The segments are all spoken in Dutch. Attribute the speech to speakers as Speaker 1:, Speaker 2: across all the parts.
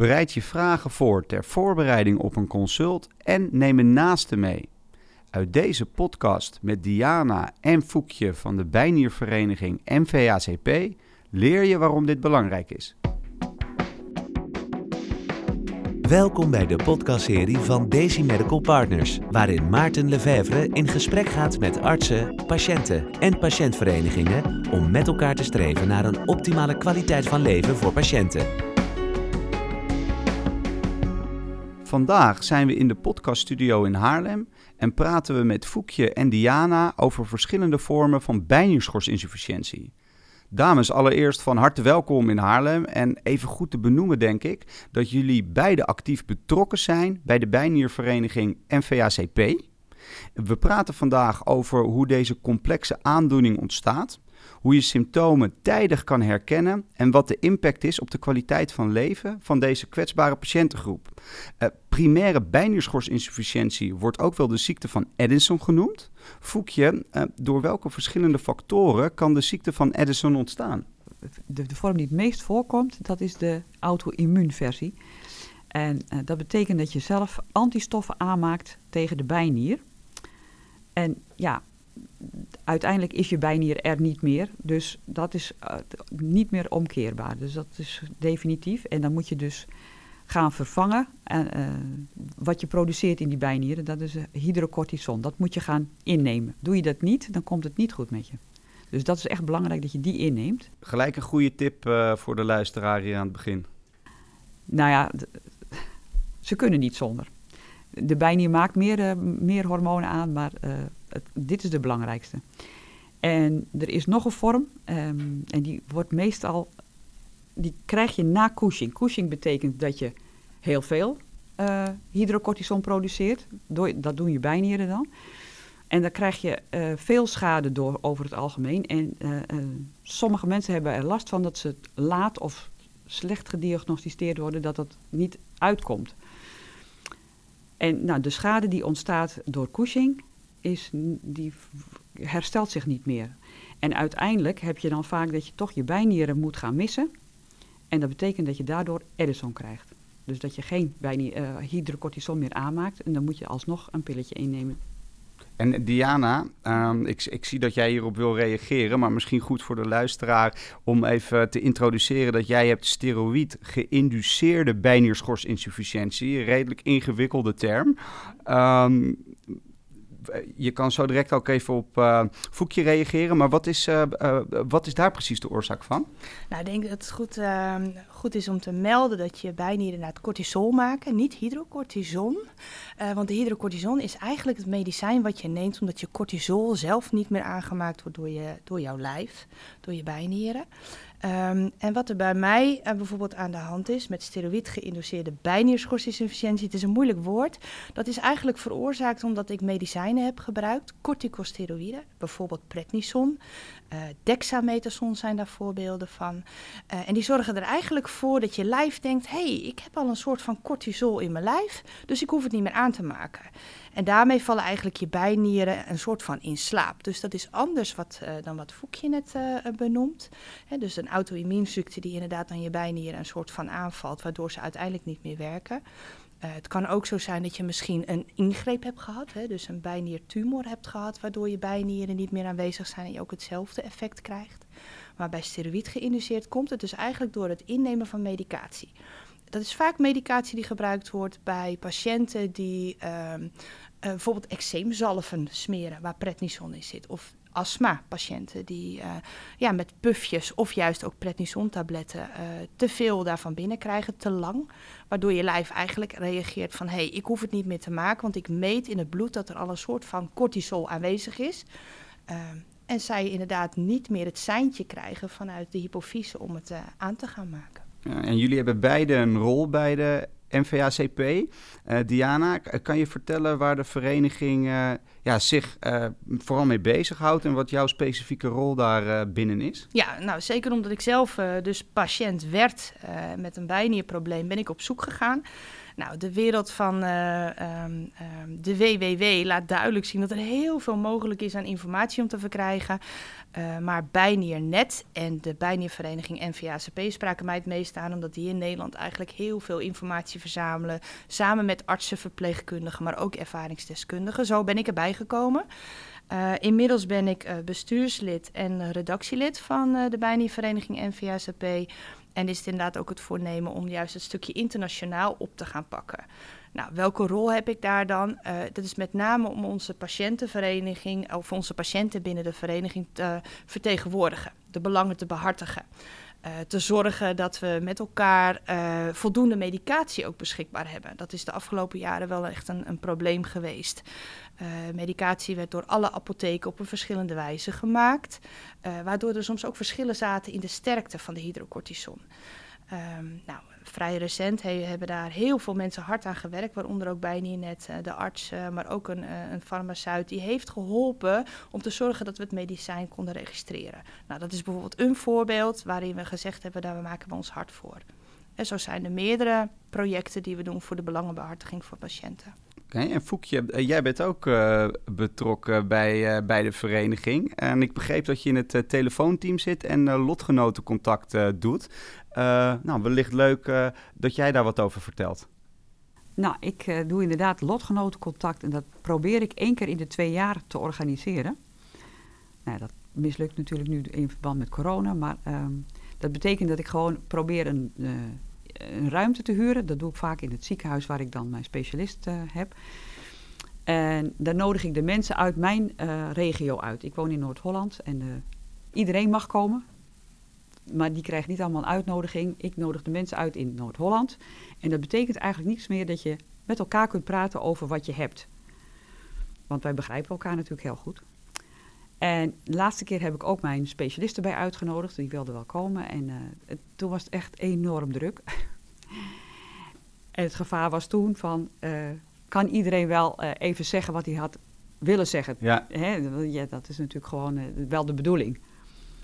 Speaker 1: Bereid je vragen voor ter voorbereiding op een consult en neem een naaste mee. Uit deze podcast met Diana en Foekje van de bijniervereniging MVACP leer je waarom dit belangrijk is.
Speaker 2: Welkom bij de podcastserie van Daisy Medical Partners, waarin Maarten Lefevre in gesprek gaat met artsen, patiënten en patiëntverenigingen om met elkaar te streven naar een optimale kwaliteit van leven voor patiënten.
Speaker 1: Vandaag zijn we in de podcaststudio in Haarlem en praten we met Foekje en Diana over verschillende vormen van bijnierschorsinsufficiëntie. Dames, allereerst van harte welkom in Haarlem. En even goed te benoemen, denk ik, dat jullie beide actief betrokken zijn bij de bijniervereniging NVACP. We praten vandaag over hoe deze complexe aandoening ontstaat, hoe je symptomen tijdig kan herkennen en wat de impact is op de kwaliteit van leven van deze kwetsbare patiëntengroep. Uh, primaire bijnierschorsinsufficiëntie wordt ook wel de ziekte van Addison genoemd. Voekje, uh, door welke verschillende factoren kan de ziekte van Addison ontstaan?
Speaker 3: De, de vorm die het meest voorkomt, dat is de auto-immuunversie. En uh, dat betekent dat je zelf antistoffen aanmaakt tegen de bijnier. En ja, uiteindelijk is je bijnier er niet meer. Dus dat is uh, niet meer omkeerbaar. Dus dat is definitief. En dan moet je dus gaan vervangen. En, uh, wat je produceert in die bijnieren, dat is hydrocortison. Dat moet je gaan innemen. Doe je dat niet, dan komt het niet goed met je. Dus dat is echt belangrijk dat je die inneemt.
Speaker 1: Gelijk een goede tip uh, voor de luisteraar hier aan het begin.
Speaker 3: Nou ja, ze kunnen niet zonder. De bijnier maakt meer, uh, meer hormonen aan, maar dit is de belangrijkste. En er is nog een vorm, um, en die wordt meestal, die krijg je na Cushing. Cushing betekent dat je heel veel uh, hydrocortison produceert. Door, dat doen je bijnieren dan. En dan krijg je uh, veel schade door over het algemeen. En uh, sommige mensen hebben er last van dat ze laat of slecht gediagnosticeerd worden, dat dat niet uitkomt. En nou, de schade die ontstaat door Cushing, is, die herstelt zich niet meer. En uiteindelijk heb je dan vaak dat je toch je bijnieren moet gaan missen. En dat betekent dat je daardoor Edison krijgt. Dus dat je geen bijnier, uh, hydrocortison meer aanmaakt. En dan moet je alsnog een pilletje innemen.
Speaker 1: En Diana, um, ik, ik, zie dat jij hierop wil reageren, maar misschien goed voor de luisteraar om even te introduceren dat jij hebt steroïd geïnduceerde bijnierschorsinsufficiëntie, een redelijk ingewikkelde term. Um, je kan zo direct ook even op uh, Voekje reageren. Maar wat is, uh, wat is daar precies de oorzaak van?
Speaker 4: Nou, ik denk dat het goed, goed is om te melden dat je bijnieren naar het cortisol maken, niet hydrocortison. want de hydrocortison is eigenlijk het medicijn wat je neemt omdat je cortisol zelf niet meer aangemaakt wordt door, je, door jouw lijf, door je bijnieren. Um, en wat er bij mij uh, bijvoorbeeld aan de hand is met steroïd geïnduceerde bijnierschorsinsufficiëntie, het is een moeilijk woord, dat is eigenlijk veroorzaakt omdat ik medicijnen heb gebruikt, corticosteroïden, bijvoorbeeld prednison, uh, zijn daar voorbeelden van. Uh, en die zorgen er eigenlijk voor dat je lijf denkt, hé, hey, ik heb al een soort van cortisol in mijn lijf, dus ik hoef het niet meer aan te maken. En daarmee vallen eigenlijk je bijnieren een soort van in slaap. Dus dat is anders wat, uh, dan wat Voekje net benoemt. Dus een auto-immuunziekte die inderdaad aan je bijnieren een soort van aanvalt, waardoor ze uiteindelijk niet meer werken. Uh, het kan ook zo zijn dat je misschien een ingreep hebt gehad, hè, dus een bijniertumor hebt gehad, waardoor je bijnieren niet meer aanwezig zijn en je ook hetzelfde effect krijgt. Maar bij steroïd geïnduceerd komt het dus eigenlijk door het innemen van medicatie. Dat is vaak medicatie die gebruikt wordt bij patiënten die uh, uh, bijvoorbeeld eczeemzalven smeren waar prednison in zit. Of astma-patiënten die uh, ja, met pufjes of juist ook prednison-tabletten uh, te veel daarvan binnenkrijgen, te lang. Waardoor je lijf eigenlijk reageert van hé, hey, ik hoef het niet meer te maken, want ik meet in het bloed dat er al een soort van cortisol aanwezig is. Uh, en zij inderdaad niet meer het seintje krijgen vanuit de hypofyse om het aan te gaan maken.
Speaker 1: En jullie hebben beide een rol bij de NVACP. Diana, kan je vertellen waar de vereniging ja, zich vooral mee bezighoudt en wat jouw specifieke rol daar binnen is?
Speaker 4: Ja, nou zeker omdat ik zelf dus patiënt werd met een bijnierprobleem, ben ik op zoek gegaan. Nou, de wereld van uh, de WWW laat duidelijk zien dat er heel veel mogelijk is aan informatie om te verkrijgen. Maar Bijniernet en de Bijniervereniging NVACP spraken mij het meest aan, omdat die in Nederland eigenlijk heel veel informatie verzamelen. Samen met artsen, verpleegkundigen, maar ook ervaringsdeskundigen. Zo ben ik erbij Uh, inmiddels ben ik uh, bestuurslid en redactielid van de Bijniervereniging NVACP. En is het inderdaad ook het voornemen om juist het stukje internationaal op te gaan pakken. Nou, welke rol heb ik daar dan? Dat is met name om onze patiëntenvereniging, of onze patiënten binnen de vereniging te vertegenwoordigen, de belangen te behartigen. Uh, te zorgen dat we met elkaar uh, voldoende medicatie ook beschikbaar hebben. Dat is de afgelopen jaren wel echt een, een probleem geweest. Uh, medicatie werd door alle apotheken op een verschillende wijze gemaakt, waardoor er soms ook verschillen zaten in de sterkte van de hydrocortison. Um, nou, vrij recent he, hebben daar heel veel mensen hard aan gewerkt, waaronder ook bij net uh, de arts, uh, maar ook een, uh, een farmaceut, die heeft geholpen om te zorgen dat we het medicijn konden registreren. Nou, dat is bijvoorbeeld een voorbeeld waarin we gezegd hebben, daar maken we ons hard voor. En zo zijn er meerdere projecten die we doen voor de belangenbehartiging voor patiënten.
Speaker 1: Oké, en Foekje, jij bent ook betrokken bij, bij de vereniging. En ik begreep dat je in het telefoonteam zit en lotgenotencontact doet. Nou, wellicht leuk dat jij daar wat over vertelt.
Speaker 3: Nou, ik doe inderdaad lotgenotencontact en dat probeer ik één keer in de twee jaar te organiseren. Nou, dat mislukt natuurlijk nu in verband met corona, maar ehm, dat betekent dat ik gewoon probeer een een ruimte te huren. Dat doe ik vaak in het ziekenhuis waar ik dan mijn specialist heb. En daar nodig ik de mensen uit mijn regio uit. Ik woon in Noord-Holland en iedereen mag komen. Maar die krijgt niet allemaal een uitnodiging. Ik nodig de mensen uit in Noord-Holland. En dat betekent eigenlijk niets meer dat je met elkaar kunt praten over wat je hebt. Want wij begrijpen elkaar natuurlijk heel goed. En de laatste keer heb ik ook mijn specialisten bij uitgenodigd. Die wilden wel komen. En uh, het, toen was het echt enorm druk. en het gevaar was toen van... Uh, kan iedereen wel uh, even zeggen wat hij had willen zeggen?
Speaker 1: Ja.
Speaker 3: Hè? ja dat is natuurlijk gewoon wel de bedoeling.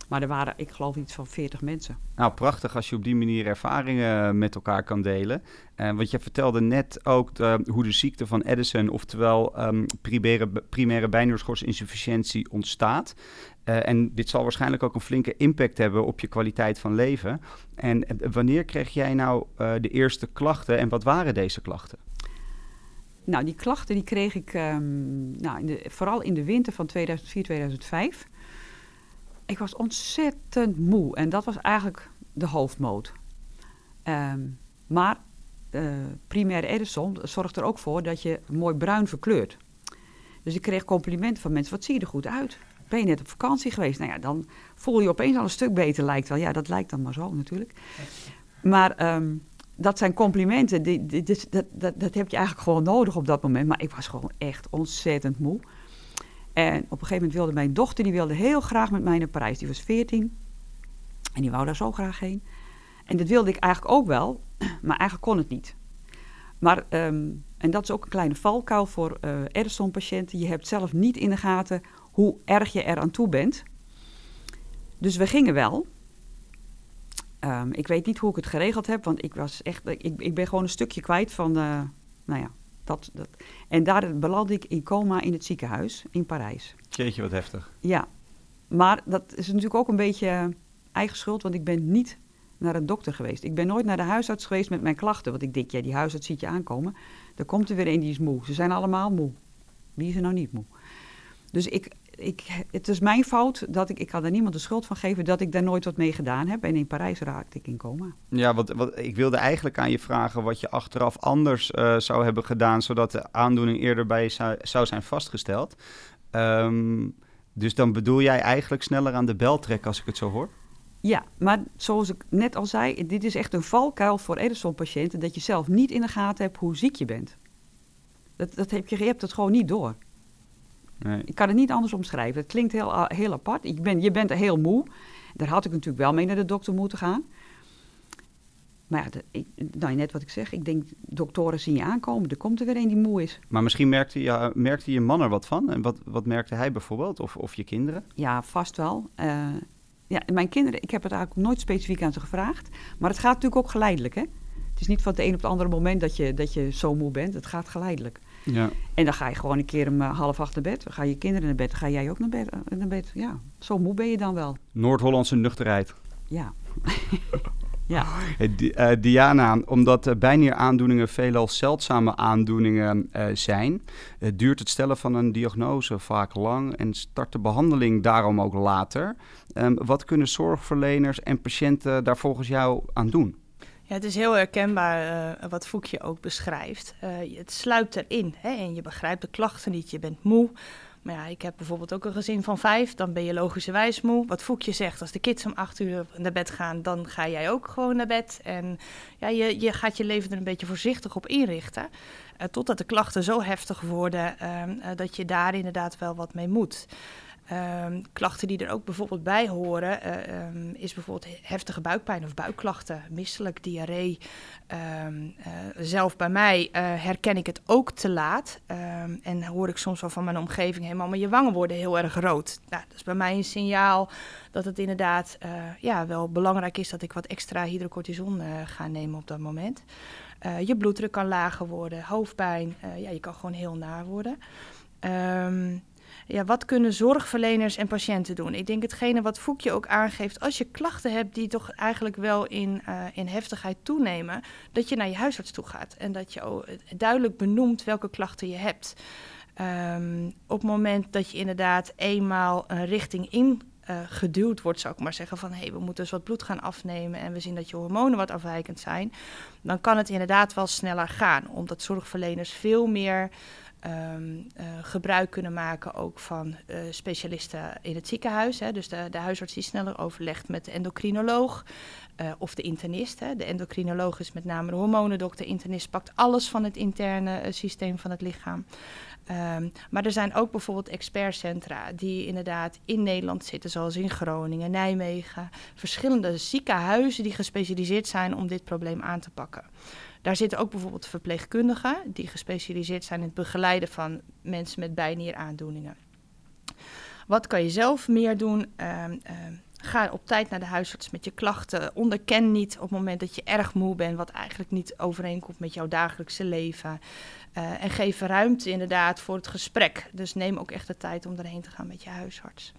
Speaker 3: Maar er waren, ik geloof, iets van 40 mensen.
Speaker 1: Nou, prachtig als je op die manier ervaringen met elkaar kan delen. Uh, want je vertelde net ook de, hoe de ziekte van Edison, oftewel um, primaire, primaire bijnierschorsinsufficiëntie, ontstaat. Uh, en dit zal waarschijnlijk ook een flinke impact hebben op je kwaliteit van leven. En uh, wanneer kreeg jij nou de eerste klachten en wat waren deze klachten?
Speaker 3: Nou, die klachten die kreeg ik um, nou, in de, vooral in de winter van 2004-2005 ik was ontzettend moe. En dat was eigenlijk de hoofdmoot. Um, maar uh, primaire Edison zorgt er ook voor dat je mooi bruin verkleurt. Dus ik kreeg complimenten van mensen. Wat zie je er goed uit? Ben je net op vakantie geweest? Nou ja, dan voel je opeens al een stuk beter, lijkt wel. Ja, dat lijkt dan maar zo natuurlijk. Maar um, dat zijn complimenten. Die, die, dat, dat, dat heb je eigenlijk gewoon nodig op dat moment. Maar ik was gewoon echt ontzettend moe. En op een gegeven moment wilde mijn dochter, die wilde heel graag met mij naar Parijs. Die was 14 en die wou daar zo graag heen. En dat wilde ik eigenlijk ook wel, maar eigenlijk kon het niet. Maar, um, en dat is ook een kleine valkuil voor uh, Edison-patiënten. Je hebt zelf niet in de gaten hoe erg je er aan toe bent. Dus we gingen wel. Um, ik weet niet hoe ik het geregeld heb, want ik was echt, ik, ik ben gewoon een stukje kwijt van, uh, nou ja, dat, dat. En daar belandde ik in coma in het ziekenhuis in Parijs.
Speaker 1: Jeetje, wat heftig.
Speaker 3: Ja, maar dat is natuurlijk ook een beetje eigen schuld, want ik ben niet naar een dokter geweest. Ik ben nooit naar de huisarts geweest met mijn klachten, want ik denk, ja, die huisarts ziet je aankomen. Er komt er weer een die is moe. Ze zijn allemaal moe. Wie is er nou niet moe? Dus ik, ik, het is mijn fout dat ik, ik kan er niemand de schuld van geven dat ik daar nooit wat mee gedaan heb. En in Parijs raakte ik in coma.
Speaker 1: Ja, wat, wat, ik wilde eigenlijk aan je vragen wat je achteraf anders uh, zou hebben gedaan, zodat de aandoening eerder bij je zou, zou zijn vastgesteld. Um, dus dan bedoel jij eigenlijk sneller aan de bel trekken als ik het zo hoor?
Speaker 3: Ja, maar zoals ik net al zei, dit is echt een valkuil voor Edison-patiënten, dat je zelf niet in de gaten hebt hoe ziek je bent. Dat, dat heb je, je hebt het gewoon niet door. Nee. Ik kan het niet anders omschrijven. Het klinkt heel, heel apart. Ik ben, je bent heel moe. Daar had ik natuurlijk wel mee naar de dokter moeten gaan. maar ja, de, ik, nou, net wat ik zeg, ik denk, doktoren zien je aankomen. Er komt er weer een die moe is.
Speaker 1: Maar misschien merkte je, merkte je man er wat van? En wat, wat merkte hij bijvoorbeeld? Of, of je kinderen?
Speaker 3: Ja, vast wel. Uh, ja, mijn kinderen, ik heb het eigenlijk nooit specifiek aan ze gevraagd. Maar het gaat natuurlijk ook geleidelijk, hè? Het is niet van het een op het andere moment dat je, dat je zo moe bent. Het gaat geleidelijk.
Speaker 1: Ja.
Speaker 3: En dan ga je gewoon een keer om uh, half acht naar bed. Dan ga je kinderen naar bed. Dan ga jij ook naar bed. Naar bed. Ja, zo moe ben je dan wel.
Speaker 1: Noord-Hollandse nuchterheid.
Speaker 3: Ja. ja.
Speaker 1: Uh, Diana, omdat uh, bijnieraandoeningen veelal zeldzame aandoeningen uh, zijn, duurt het stellen van een diagnose vaak lang en start de behandeling daarom ook later. Um, wat kunnen zorgverleners en patiënten daar volgens jou aan doen?
Speaker 4: Ja, het is heel herkenbaar uh, wat Foekje ook beschrijft. Uh, het sluipt erin hè, en je begrijpt de klachten niet. Je bent moe. Maar ja, ik heb bijvoorbeeld ook een gezin van vijf. Dan ben je logischerwijs moe. Wat Foekje zegt, als de kids om acht uur naar bed gaan, dan ga jij ook gewoon naar bed. En ja, je, je gaat je leven er een beetje voorzichtig op inrichten. Uh, totdat de klachten zo heftig worden dat je daar inderdaad wel wat mee moet. Um, klachten die er ook bijvoorbeeld bij horen, uh, um, is bijvoorbeeld heftige buikpijn of buikklachten, misselijk, diarree. Um, uh, zelf bij mij uh, herken ik het ook te laat. en hoor ik soms wel van mijn omgeving helemaal, maar je wangen worden heel erg rood. Nou, dat is bij mij een signaal dat het inderdaad ja, wel belangrijk is dat ik wat extra hydrocortison ga nemen op dat moment. je bloeddruk kan lager worden, hoofdpijn, ja, je kan gewoon heel naar worden ja, wat kunnen zorgverleners en patiënten doen? Ik denk hetgene wat Foekje ook aangeeft, als je klachten hebt die toch eigenlijk wel in, uh, in heftigheid toenemen, dat je naar je huisarts toe gaat en dat je duidelijk benoemt welke klachten je hebt. Um, op het moment dat je inderdaad eenmaal een richting in geduwd wordt, zou ik maar zeggen, van hé, hey, we moeten dus wat bloed gaan afnemen en we zien dat je hormonen wat afwijkend zijn, dan kan het inderdaad wel sneller gaan, omdat zorgverleners veel meer um, uh, gebruik kunnen maken ook van uh, specialisten in het ziekenhuis. Hè. Dus de, de, huisarts die sneller overlegt met de endocrinoloog uh, of de internist. Hè. De endocrinoloog is met name de hormonendokter. De internist pakt alles van het interne systeem van het lichaam. Um, maar er zijn ook bijvoorbeeld expertcentra die inderdaad in Nederland zitten, zoals in Groningen, Nijmegen. Verschillende ziekenhuizen die gespecialiseerd zijn om dit probleem aan te pakken. Daar zitten ook bijvoorbeeld verpleegkundigen die gespecialiseerd zijn in het begeleiden van mensen met bijnieraandoeningen. Wat kan je zelf meer doen? Uh, uh, ga op tijd naar de huisarts met je klachten. Onderken niet op het moment dat je erg moe bent, wat eigenlijk niet overeenkomt met jouw dagelijkse leven. Uh, en geef ruimte inderdaad voor het gesprek. Dus neem ook echt de tijd om erheen te gaan met je huisarts.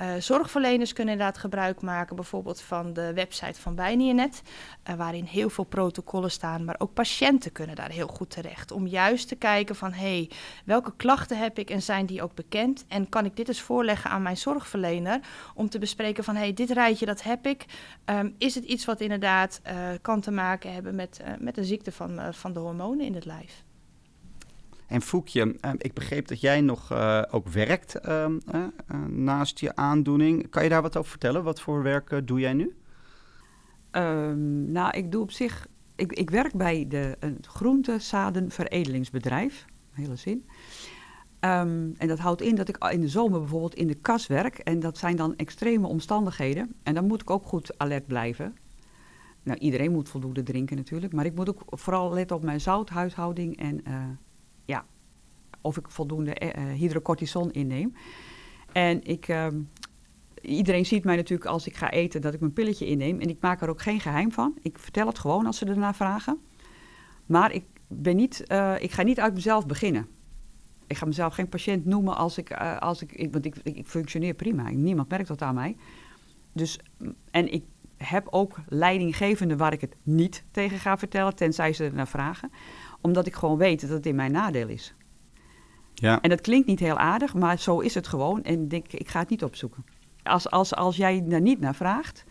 Speaker 4: Uh, zorgverleners kunnen inderdaad gebruik maken, bijvoorbeeld van de website van Bijniernet, uh, waarin heel veel protocollen staan, maar ook patiënten kunnen daar heel goed terecht. Om juist te kijken van, hé, hey, welke klachten heb ik en zijn die ook bekend? En kan ik dit eens voorleggen aan mijn zorgverlener om te bespreken van, hé, hey, dit rijtje dat heb ik. Um, is het iets wat inderdaad uh, kan te maken hebben met, met een ziekte van, van de hormonen in het lijf?
Speaker 1: En Foekje, uh, ik begreep dat jij nog uh, ook werkt uh, naast je aandoening. Kan je daar wat over vertellen? Wat voor werk doe jij nu?
Speaker 3: Um, nou, ik doe op zich... Ik, ik werk bij de, een groentezadenveredelingsbedrijf. Hele zin. En dat houdt in dat ik in de zomer bijvoorbeeld in de kas werk. En dat zijn dan extreme omstandigheden. En dan moet ik ook goed alert blijven. Nou, iedereen moet voldoende drinken natuurlijk. Maar ik moet ook vooral letten op mijn zouthuishouding en of ik voldoende uh, hydrocortison inneem. En ik, uh, iedereen ziet mij natuurlijk als ik ga eten dat ik mijn pilletje inneem. En ik maak er ook geen geheim van. Ik vertel het gewoon als ze ernaar vragen. Maar ik, ben niet, uh, ik ga niet uit mezelf beginnen. Ik ga mezelf geen patiënt noemen als ik, als ik, want ik, ik, functioneer prima. Niemand merkt dat aan mij. Dus, en ik heb ook leidinggevende waar ik het niet tegen ga vertellen, tenzij ze er naar vragen omdat ik gewoon weet dat het in mijn nadeel is.
Speaker 1: Ja.
Speaker 3: En dat klinkt niet heel aardig, maar zo is het gewoon. En denk, ik ga het niet opzoeken. Als, als, als jij daar niet naar vraagt,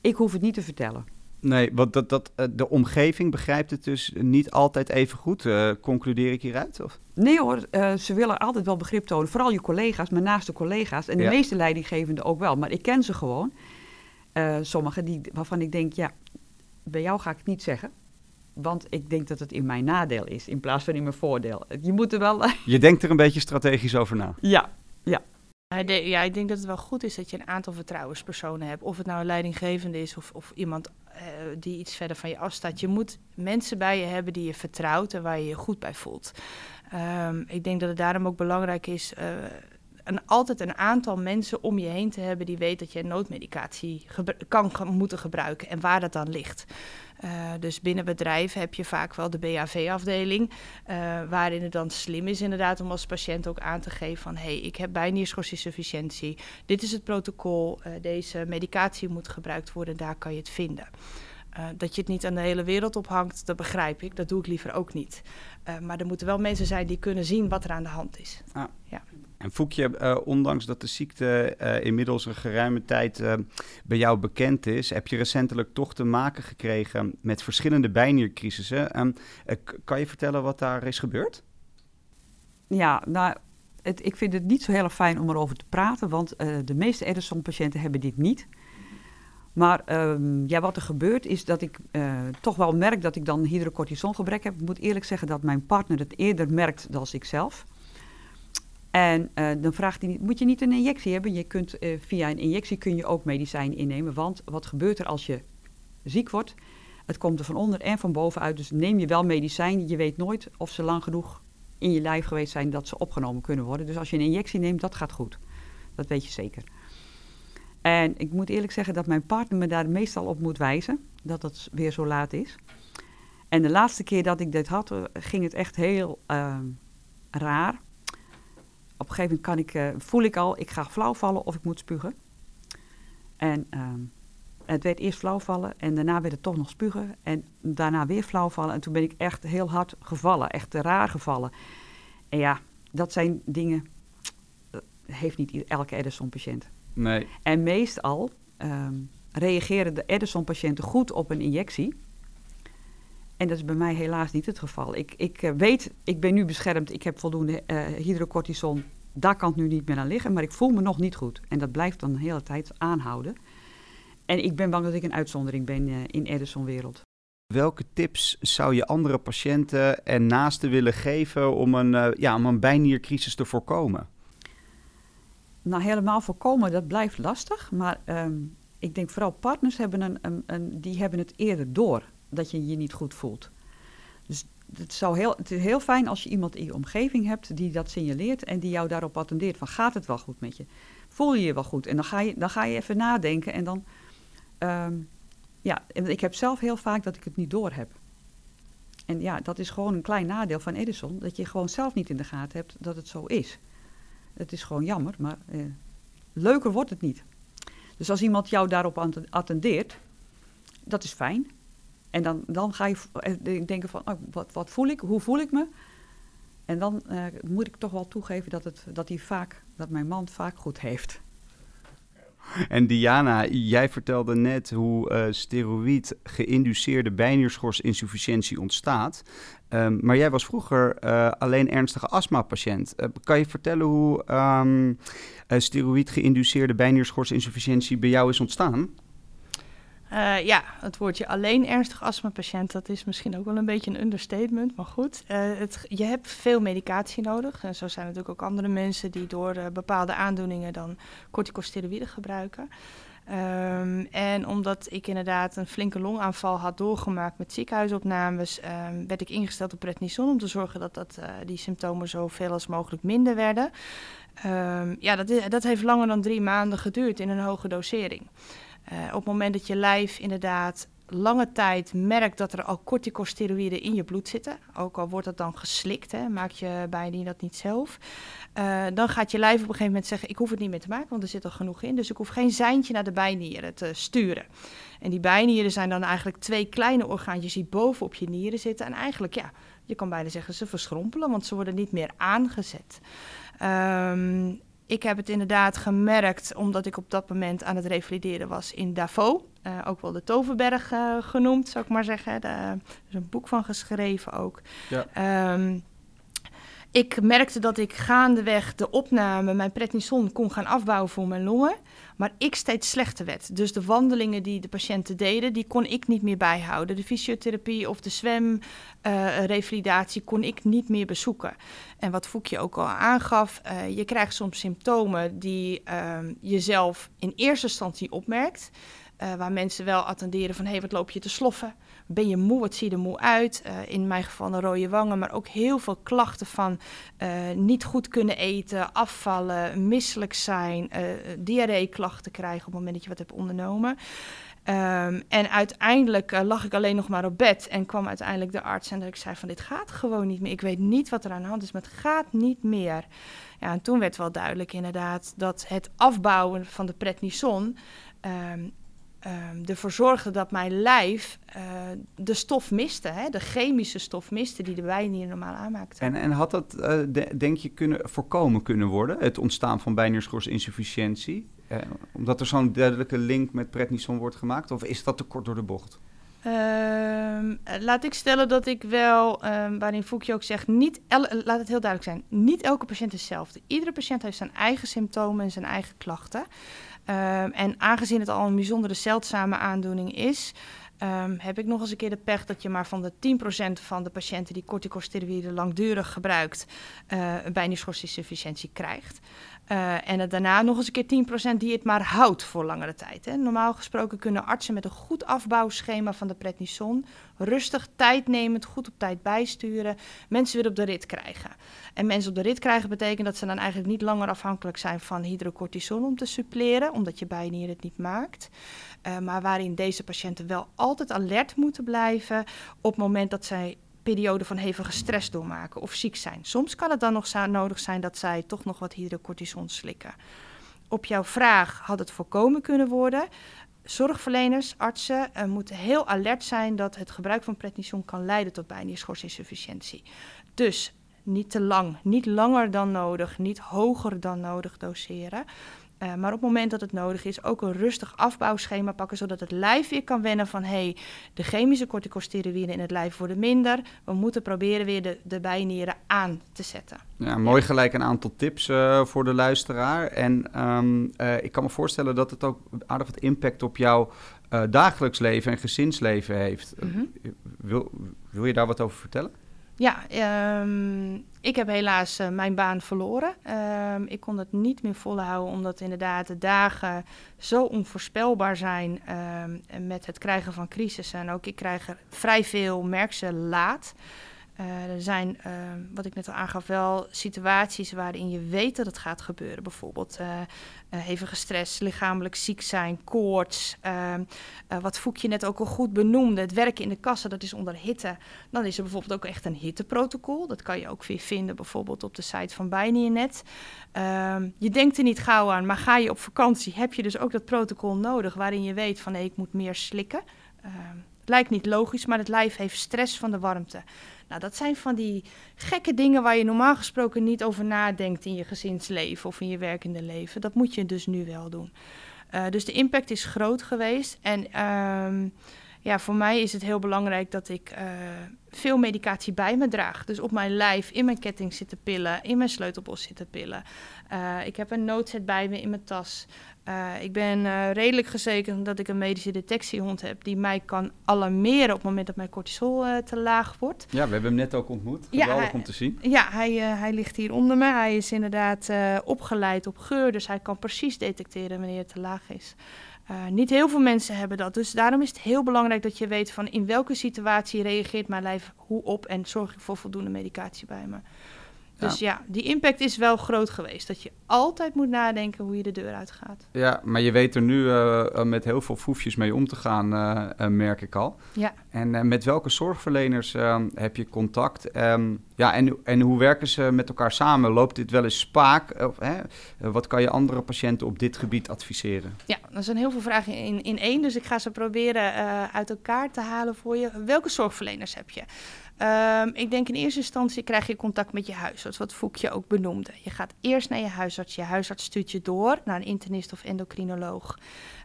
Speaker 3: ik hoef het niet te vertellen.
Speaker 1: Nee, want dat, dat, de omgeving begrijpt het dus niet altijd even goed. Uh, concludeer ik hieruit? Of?
Speaker 3: Nee hoor, uh, ze willen altijd wel begrip tonen. Vooral je collega's, mijn naaste collega's. En de ja. meeste leidinggevenden ook wel. Maar ik ken ze gewoon. Uh, Sommigen die, waarvan ik denk, ja, bij jou ga ik het niet zeggen. Want ik denk dat het in mijn nadeel is, in plaats van in mijn voordeel. Je moet er wel...
Speaker 1: Je denkt er een beetje strategisch over na.
Speaker 3: Ja, ja.
Speaker 4: Ja, ik denk dat het wel goed is dat je een aantal vertrouwenspersonen hebt. Of het nou een leidinggevende is of, of iemand die iets verder van je afstaat. Je moet mensen bij je hebben die je vertrouwt en waar je je goed bij voelt. Ehm, ik denk dat het daarom ook belangrijk is een, altijd een aantal mensen om je heen te hebben die weet dat je noodmedicatie kan moeten gebruiken en waar dat dan ligt. Uh, dus binnen bedrijven heb je vaak wel de BHV-afdeling, uh, eh, waarin het dan slim is inderdaad om als patiënt ook aan te geven van hé, hey, ik heb bijnierschorsinsufficiëntie, dit is het protocol, uh, deze medicatie moet gebruikt worden, daar kan je het vinden. Uh, dat je het niet aan de hele wereld ophangt, dat begrijp ik. Dat doe ik liever ook niet. Uh, maar er moeten wel mensen zijn die kunnen zien wat er aan de hand is.
Speaker 1: Ah. Ja. En Foekje, uh, ondanks dat de ziekte inmiddels een geruime tijd bij jou bekend is, heb je recentelijk toch te maken gekregen met verschillende bijniercrisissen. Ehm, kan je vertellen wat daar is gebeurd?
Speaker 3: Ja, nou, het, ik vind het niet zo heel erg fijn om erover te praten, want de meeste Edison-patiënten hebben dit niet. Maar um, ja, wat er gebeurt is dat ik uh, toch wel merk dat ik dan hydrocortisongebrek heb. Ik moet eerlijk zeggen dat mijn partner het eerder merkt dan ik zelf. En uh, dan vraagt hij, moet je niet een injectie hebben? Je kunt, uh, via een injectie kun je ook medicijn innemen. Want wat gebeurt er als je ziek wordt? Het komt er van onder en van bovenuit. Dus neem je wel medicijn. Je weet nooit of ze lang genoeg in je lijf geweest zijn dat ze opgenomen kunnen worden. Dus als je een injectie neemt, dat gaat goed. Dat weet je zeker. En ik moet eerlijk zeggen dat mijn partner me daar meestal op moet wijzen, dat het weer zo laat is. En de laatste keer dat ik dit had, eh, ging het echt heel uh, raar. Op een gegeven moment kan ik, uh, voel ik al, ik ga flauw vallen of ik moet spugen. En uh, het werd eerst flauw vallen en daarna werd het toch nog spugen. En daarna weer flauw vallen. En toen ben ik echt heel hard gevallen, echt raar gevallen. En ja, dat zijn dingen, heeft niet elke Edison-patiënt.
Speaker 1: Nee.
Speaker 3: En meestal um, reageren de Edison-patiënten goed op een injectie. En dat is bij mij helaas niet het geval. Ik, ik uh, weet, ik ben nu beschermd, ik heb voldoende uh, hydrocortison. Daar kan het nu niet meer aan liggen, maar ik voel me nog niet goed. En dat blijft dan de hele tijd aanhouden. En ik ben bang dat ik een uitzondering ben uh, in Edison-wereld.
Speaker 1: Welke tips zou je andere patiënten en naasten willen geven om een, ja, om een bijniercrisis te voorkomen?
Speaker 3: Nou, helemaal voorkomen, dat blijft lastig. Maar um, ik denk vooral partners hebben, een, een, een, die hebben het eerder door dat je je niet goed voelt. Dus het, zou heel, het is heel fijn als je iemand in je omgeving hebt die dat signaleert en die jou daarop attendeert van gaat het wel goed met je? Voel je je wel goed? En dan ga je, dan ga je even nadenken en dan... Um, ja, ik heb zelf heel vaak dat ik het niet door heb. En ja, dat is gewoon een klein nadeel van Edison, dat je gewoon zelf niet in de gaten hebt dat het zo is. Het is gewoon jammer, maar eh, leuker wordt het niet. Dus als iemand jou daarop attendeert, dat is fijn. En dan, dan ga je eh, denken van, oh, wat, wat voel ik, hoe voel ik me? En dan uh, moet ik toch wel toegeven dat, het, dat, hij vaak, dat mijn man vaak goed heeft.
Speaker 1: En Diana, jij vertelde net hoe uh, steroïd geïnduceerde bijnierschorsinsufficiëntie ontstaat. Um, maar jij was vroeger uh, alleen ernstige astmapatiënt. Uh, kan je vertellen hoe um, steroïd geïnduceerde bijnierschorsinsufficiëntie bij jou is ontstaan?
Speaker 4: Uh, ja, het woordje alleen ernstig astmapatiënt, dat is misschien ook wel een beetje een understatement. Maar goed, uh, het, je hebt veel medicatie nodig. En zo zijn natuurlijk ook andere mensen die door uh, bepaalde aandoeningen dan corticosteroïden gebruiken. Um, en omdat ik inderdaad een flinke longaanval had doorgemaakt met ziekenhuisopnames, um, werd ik ingesteld op prednison om te zorgen dat, dat die symptomen zoveel als mogelijk minder werden. Um, ja, dat, dat heeft langer dan drie maanden geduurd in een hoge dosering. Uh, op het moment dat je lijf inderdaad lange tijd merkt dat er al corticosteroïden in je bloed zitten, ook al wordt dat dan geslikt, hè, maak je bijna dat niet zelf, uh, dan gaat je lijf op een gegeven moment zeggen, ik hoef het niet meer te maken, want er zit al genoeg in, dus ik hoef geen seintje naar de bijnieren te sturen. En die bijnieren zijn dan eigenlijk twee kleine orgaantjes die bovenop je nieren zitten en eigenlijk, ja, je kan bijna zeggen ze verschrompelen, want ze worden niet meer aangezet. Um, ik heb het inderdaad gemerkt omdat ik op dat moment aan het revalideren was in Davos. Uh, ook wel de Toverberg uh, genoemd, zou ik maar zeggen. er is een boek van geschreven ook. Ja. Um, ik merkte dat ik gaandeweg de opname mijn prednison kon gaan afbouwen voor mijn longen. Maar ik steeds slechter werd. Dus de wandelingen die de patiënten deden, die kon ik niet meer bijhouden. De fysiotherapie of de zwemrevalidatie uh, kon ik niet meer bezoeken. En wat Foekje ook al aangaf, uh, je krijgt soms symptomen die uh, je zelf in eerste instantie opmerkt. Uh, waar mensen wel attenderen van, hé, hey, wat loop je te sloffen? Ben je moe? Wat zie je er moe uit? Uh, in mijn geval een rode wangen, maar ook heel veel klachten van uh, niet goed kunnen eten, afvallen, misselijk zijn, diarree-klachten krijgen op het moment dat je wat hebt ondernomen. Um, en uiteindelijk lag ik alleen nog maar op bed en kwam uiteindelijk de arts en dat ik zei van dit gaat gewoon niet meer. Ik weet niet wat er aan de hand is, maar het gaat niet meer. Ja, en toen werd wel duidelijk inderdaad dat het afbouwen van de prednison um, um, ervoor zorgde dat mijn lijf uh, de stof miste, hè, de chemische stof miste die de wijn niet normaal aanmaakte.
Speaker 1: En, en had dat, uh, de, denk je, kunnen, voorkomen kunnen worden, het ontstaan van bijnierschorsinsufficiëntie? Uh, omdat er zo'n duidelijke link met prednison wordt gemaakt? Of is dat te kort door de bocht?
Speaker 4: Uh, laat ik stellen dat ik wel, um, waarin Foucault ook zegt, niet laat het heel duidelijk zijn, niet elke patiënt is hetzelfde. Iedere patiënt heeft zijn eigen symptomen en zijn eigen klachten. Um, en aangezien het al een bijzondere zeldzame aandoening is, um, heb ik nog eens een keer de pech dat je maar van de 10% van de patiënten die corticosteroïden langdurig gebruikt, uh, een krijgt. Uh, en daarna nog eens een keer 10% die het maar houdt voor langere tijd. Hè. Normaal gesproken kunnen artsen met een goed afbouwschema van de prednison rustig, tijdnemend, goed op tijd bijsturen, mensen weer op de rit krijgen. En mensen op de rit krijgen betekent dat ze dan eigenlijk niet langer afhankelijk zijn van hydrocortison om te suppleren, omdat je bijnier het niet maakt. Uh, maar waarin deze patiënten wel altijd alert moeten blijven op het moment dat zij periode van hevige stress doormaken of ziek zijn. Soms kan het dan nog nodig zijn dat zij toch nog wat hydrocortison slikken. Op jouw vraag had het voorkomen kunnen worden. Zorgverleners, artsen uh, moeten heel alert zijn dat het gebruik van prednison kan leiden tot bijnierschorsinsufficiëntie. Dus niet te lang, niet langer dan nodig, niet hoger dan nodig doseren. Uh, maar op het moment dat het nodig is, ook een rustig afbouwschema pakken, zodat het lijf weer kan wennen van hé, hey, de chemische corticosteroïden in het lijf worden minder. We moeten proberen weer de, de bijnieren aan te zetten.
Speaker 1: Ja, mooi gelijk een aantal tips uh, voor de luisteraar. En um, uh, ik kan me voorstellen dat het ook aardig wat impact op jouw dagelijks leven en gezinsleven heeft. Mm -hmm. wil, wil je daar wat over vertellen?
Speaker 4: Ja, um, ik heb helaas uh, mijn baan verloren. Um, ik kon het niet meer volhouden, omdat inderdaad de dagen zo onvoorspelbaar zijn um, met het krijgen van crisissen. En ook ik krijg er vrij veel, merk ze laat. Uh, er zijn, uh, wat ik net al aangaf, wel situaties waarin je weet dat het gaat gebeuren. Bijvoorbeeld uh, hevige stress, lichamelijk ziek zijn, koorts. Ehm, wat Voekje net ook al goed benoemde, het werken in de kassen, dat is onder hitte. Dan is er bijvoorbeeld ook echt een hitteprotocol. Dat kan je ook weer vinden bijvoorbeeld op de site van Bijnienet. Ehm, je denkt er niet gauw aan, maar ga je op vakantie, heb je dus ook dat protocol nodig... waarin je weet van, ik moet meer slikken. Ehm, het lijkt niet logisch, maar het lijf heeft stress van de warmte. Nou, dat zijn van die gekke dingen waar je normaal gesproken niet over nadenkt in je gezinsleven of in je werkende leven. Dat moet je dus nu wel doen. Uh, dus de impact is groot geweest. En um, ja, voor mij is het heel belangrijk dat ik uh, veel medicatie bij me draag. Dus op mijn lijf, in mijn ketting zitten pillen, in mijn sleutelbos zitten pillen. Uh, ik heb een noodset bij me in mijn tas. Uh, ik ben redelijk gezekerd dat ik een medische detectiehond heb die mij kan alarmeren op het moment dat mijn cortisol te laag wordt.
Speaker 1: Ja, we hebben hem net ook ontmoet. Geweldig ja, hij, om te zien.
Speaker 4: Ja, hij, hij ligt hier onder me. Hij is inderdaad opgeleid op geur, dus hij kan precies detecteren wanneer het te laag is. Niet heel veel mensen hebben dat, dus daarom is het heel belangrijk dat je weet van in welke situatie reageert mijn lijf hoe op en zorg ik voor voldoende medicatie bij me. Dus ja. ja. die impact is wel groot geweest. Dat je altijd moet nadenken hoe je de deur uitgaat.
Speaker 1: Ja, maar je weet er nu uh, met heel veel foefjes mee om te gaan, uh, merk ik al.
Speaker 4: Ja.
Speaker 1: En met welke zorgverleners heb je contact? Um, ja, en, en hoe werken ze met elkaar samen? Loopt dit wel eens spaak? Of, wat kan je andere patiënten op dit gebied adviseren?
Speaker 4: Ja, er zijn heel veel vragen in, in één. Dus ik ga ze proberen uit elkaar te halen voor je. Welke zorgverleners heb je? Um, ik denk in eerste instantie krijg je contact met je huisarts, wat Foekje ook benoemde. Je gaat eerst naar je huisarts. Je huisarts stuurt je door naar een internist of endocrinoloog.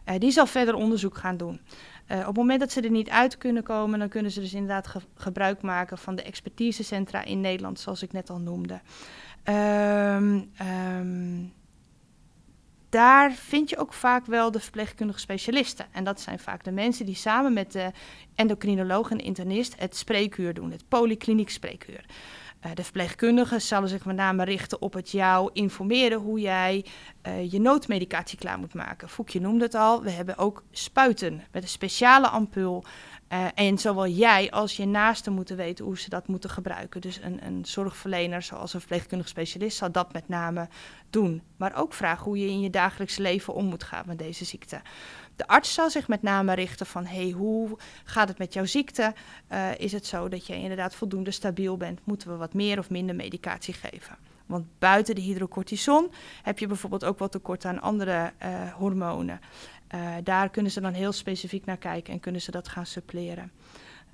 Speaker 4: Uh, die zal verder onderzoek gaan doen. Uh, op het moment dat ze er niet uit kunnen komen, dan kunnen ze dus inderdaad ge gebruik maken van de expertisecentra in Nederland, zoals ik net al noemde. Um, um, daar vind je ook vaak wel de verpleegkundige specialisten. En dat zijn vaak de mensen die samen met de endocrinoloog en internist het spreekuur doen, het polykliniek spreekuur. Uh, de verpleegkundigen zullen zich met name richten op het jou informeren hoe jij uh, je noodmedicatie klaar moet maken. Foekje noemde het al, we hebben ook spuiten met een speciale ampul. Uh, en zowel jij als je naasten moeten weten hoe ze dat moeten gebruiken. Dus een, een zorgverlener, zoals een verpleegkundig specialist, zal dat met name doen. Maar ook vragen hoe je in je dagelijks leven om moet gaan met deze ziekte. De arts zal zich met name richten van, hey, hoe gaat het met jouw ziekte? Uh, is het zo dat je inderdaad voldoende stabiel bent? Moeten we wat meer of minder medicatie geven? Want buiten de hydrocortison heb je bijvoorbeeld ook wat tekort aan andere uh, hormonen. Uh, daar kunnen ze dan heel specifiek naar kijken en kunnen ze dat gaan suppleren.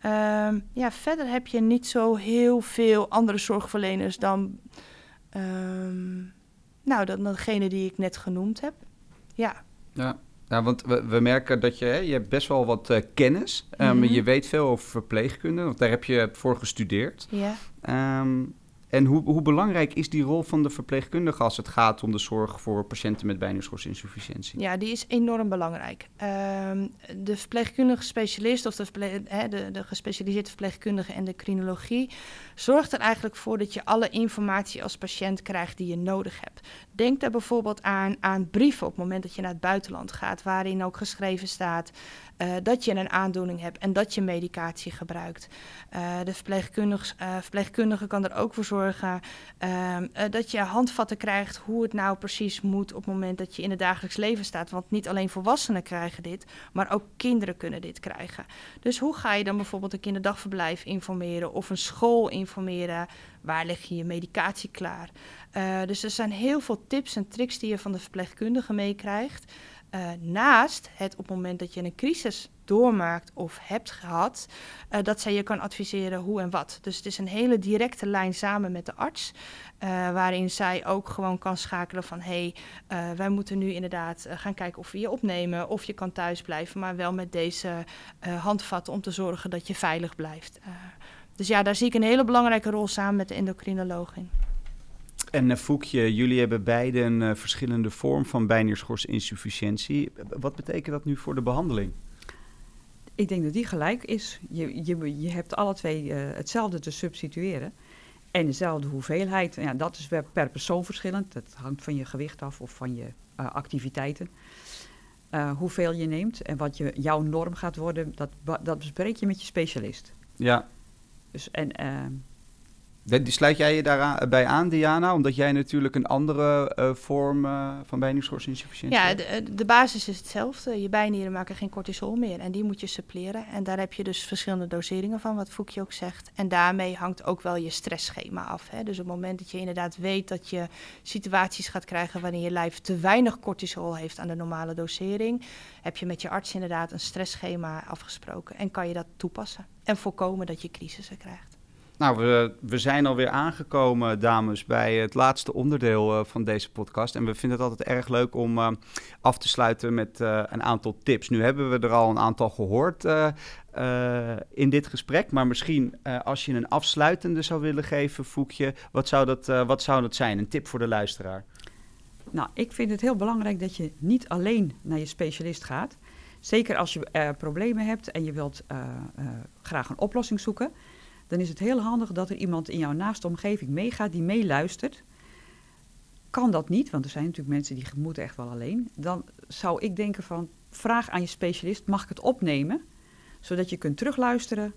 Speaker 4: Um, ja, verder heb je niet zo heel veel andere zorgverleners dan, um, nou, dan degene die ik net genoemd heb. Ja.
Speaker 1: Ja, ja want we, we merken dat je, hè, je hebt best wel wat uh, kennis. Um, mm -hmm. Je weet veel over verpleegkunde, want daar heb je voor gestudeerd.
Speaker 4: Ja.
Speaker 1: Um, en hoe, hoe, belangrijk is die rol van de verpleegkundige als het gaat om de zorg voor patiënten met bijnieuwschorsinsufficiëntie?
Speaker 4: Ja, die is enorm belangrijk. Um, de verpleegkundige specialist of de, de, de, gespecialiseerde verpleegkundige en de crinologie zorgt er eigenlijk voor dat je alle informatie als patiënt krijgt die je nodig hebt. Denk daar bijvoorbeeld aan, aan brieven op het moment dat je naar het buitenland gaat, waarin ook geschreven staat uh, dat je een aandoening hebt en dat je medicatie gebruikt. Uh, de verpleegkundige, uh, verpleegkundige kan er ook voor zorgen dat je handvatten krijgt hoe het nou precies moet op het moment dat je in het dagelijks leven staat. Want niet alleen volwassenen krijgen dit, maar ook kinderen kunnen dit krijgen. Dus hoe ga je dan bijvoorbeeld een kinderdagverblijf informeren of een school informeren? Waar leg je je medicatie klaar? dus er zijn heel veel tips en tricks die je van de verpleegkundige meekrijgt. Uh, naast het op het moment dat je een crisis doormaakt of hebt gehad, uh, dat zij je kan adviseren hoe en wat. Dus het is een hele directe lijn samen met de arts, uh, waarin zij ook gewoon kan schakelen van hé, hey, wij moeten nu inderdaad gaan kijken of we je opnemen of je kan thuis blijven, maar wel met deze handvatten om te zorgen dat je veilig blijft. dus ja, daar zie ik een hele belangrijke rol samen met de endocrinoloog in.
Speaker 1: En uh, Foekje, jullie hebben beide een uh, verschillende vorm van bijnierschorsinsufficiëntie. Wat betekent dat nu voor de behandeling?
Speaker 3: Ik denk dat die gelijk is. Je, je, je hebt alle twee uh, hetzelfde te substitueren. En dezelfde hoeveelheid. Ja, dat is per persoon verschillend. Dat hangt van je gewicht af of van je activiteiten. hoeveel je neemt en wat je, jouw norm gaat worden, dat, dat bespreek je met je specialist.
Speaker 1: Ja.
Speaker 3: Dus en
Speaker 1: die sluit jij je daarbij aan, Diana? Omdat jij natuurlijk een andere uh, vorm uh, van bijnierschorsinsufficiëntie
Speaker 4: Ja, de, de, basis is hetzelfde. Je bijnieren maken geen cortisol meer en die moet je suppleren. En daar heb je dus verschillende doseringen van, wat Foekje ook zegt. En daarmee hangt ook wel je stressschema af. Hè? Dus op het moment dat je inderdaad weet dat je situaties gaat krijgen... waarin je lijf te weinig cortisol heeft aan de normale dosering... heb je met je arts inderdaad een stressschema afgesproken en kan je dat toepassen. En voorkomen dat je crisissen krijgt.
Speaker 1: Nou, we, we zijn alweer aangekomen, dames, bij het laatste onderdeel uh, van deze podcast. En we vinden het altijd erg leuk om uh, af te sluiten met uh, een aantal tips. Nu hebben we er al een aantal gehoord in dit gesprek. Maar misschien als je een afsluitende zou willen geven, Foekje, wat zou, dat, wat zou dat zijn? Een tip voor de luisteraar?
Speaker 3: Nou, ik vind het heel belangrijk dat je niet alleen naar je specialist gaat. Zeker als je problemen hebt en je wilt graag een oplossing zoeken dan is het heel handig dat er iemand in jouw naaste omgeving meegaat die meeluistert. Kan dat niet, want er zijn natuurlijk mensen die moeten echt wel alleen. Dan zou ik denken van, vraag aan je specialist, mag ik het opnemen? Zodat je kunt terugluisteren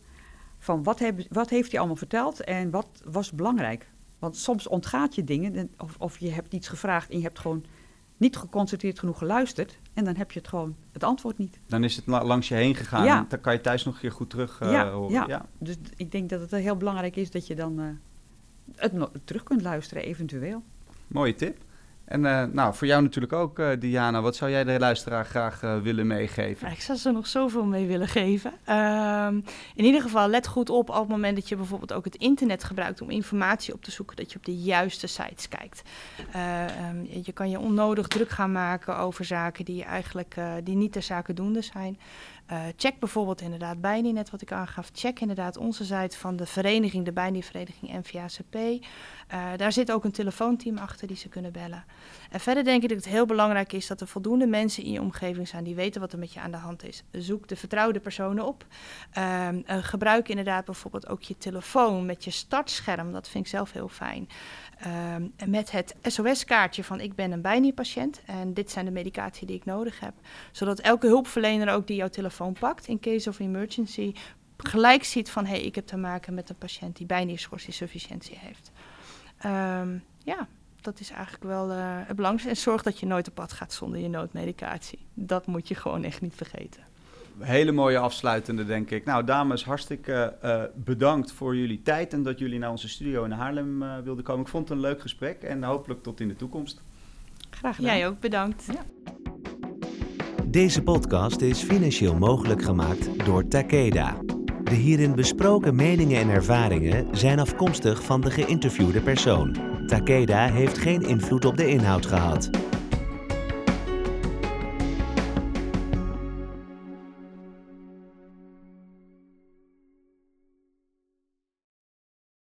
Speaker 3: van wat, heb, wat heeft hij allemaal verteld en wat was belangrijk. Want soms ontgaat je dingen of, of je hebt iets gevraagd en je hebt gewoon niet geconcentreerd genoeg geluisterd. En dan heb je het gewoon het antwoord niet.
Speaker 1: Dan is het langs je heen gegaan. Ja. Dan kan je thuis nog een keer goed terug uh,
Speaker 3: ja,
Speaker 1: horen.
Speaker 3: Ja. ja, dus ik denk dat het heel belangrijk is dat je dan uh, het terug kunt luisteren, eventueel.
Speaker 1: Mooie tip. En uh, nou, voor jou natuurlijk ook, uh, Diana. Wat zou jij de luisteraar graag uh, willen meegeven?
Speaker 4: Ik zou ze nog zoveel mee willen geven. Uh, in ieder geval, let goed op op het moment dat je bijvoorbeeld ook het internet gebruikt om informatie op te zoeken, dat je op de juiste sites kijkt. Um, je kan je onnodig druk gaan maken over zaken die eigenlijk die niet ter zake doende zijn. Uh, check bijvoorbeeld inderdaad Bijnie, net wat ik aangaf. Check inderdaad onze site van de vereniging, de Bijnie-vereniging NVACP. Uh, daar zit ook een telefoonteam achter die ze kunnen bellen. En verder denk ik dat het heel belangrijk is dat er voldoende mensen in je omgeving zijn die weten wat er met je aan de hand is. Zoek de vertrouwde personen op. Uh, gebruik inderdaad bijvoorbeeld ook je telefoon met je startscherm. Dat vind ik zelf heel fijn. Ehm, met het SOS-kaartje van ik ben een bijnier-patiënt en dit zijn de medicatie die ik nodig heb. Zodat elke hulpverlener ook die jouw telefoon pakt in case of emergency gelijk ziet van hé, hey, ik heb te maken met een patiënt die bijnierschorsinsufficiëntie heeft. Um, ja, dat is eigenlijk wel uh, het belangrijkste. En zorg dat je nooit op pad gaat zonder je noodmedicatie. Dat moet je gewoon echt niet vergeten
Speaker 1: hele mooie afsluitende, denk ik. Nou, dames, hartstikke uh, bedankt voor jullie tijd en dat jullie naar onze studio in Haarlem uh, wilden komen. Ik vond het een leuk gesprek en hopelijk tot in de toekomst.
Speaker 4: Graag gedaan. Jij ook, bedankt. Ja.
Speaker 2: Deze podcast is financieel mogelijk gemaakt door Takeda. De hierin besproken meningen en ervaringen zijn afkomstig van de geïnterviewde persoon. Takeda heeft geen invloed op de inhoud gehad.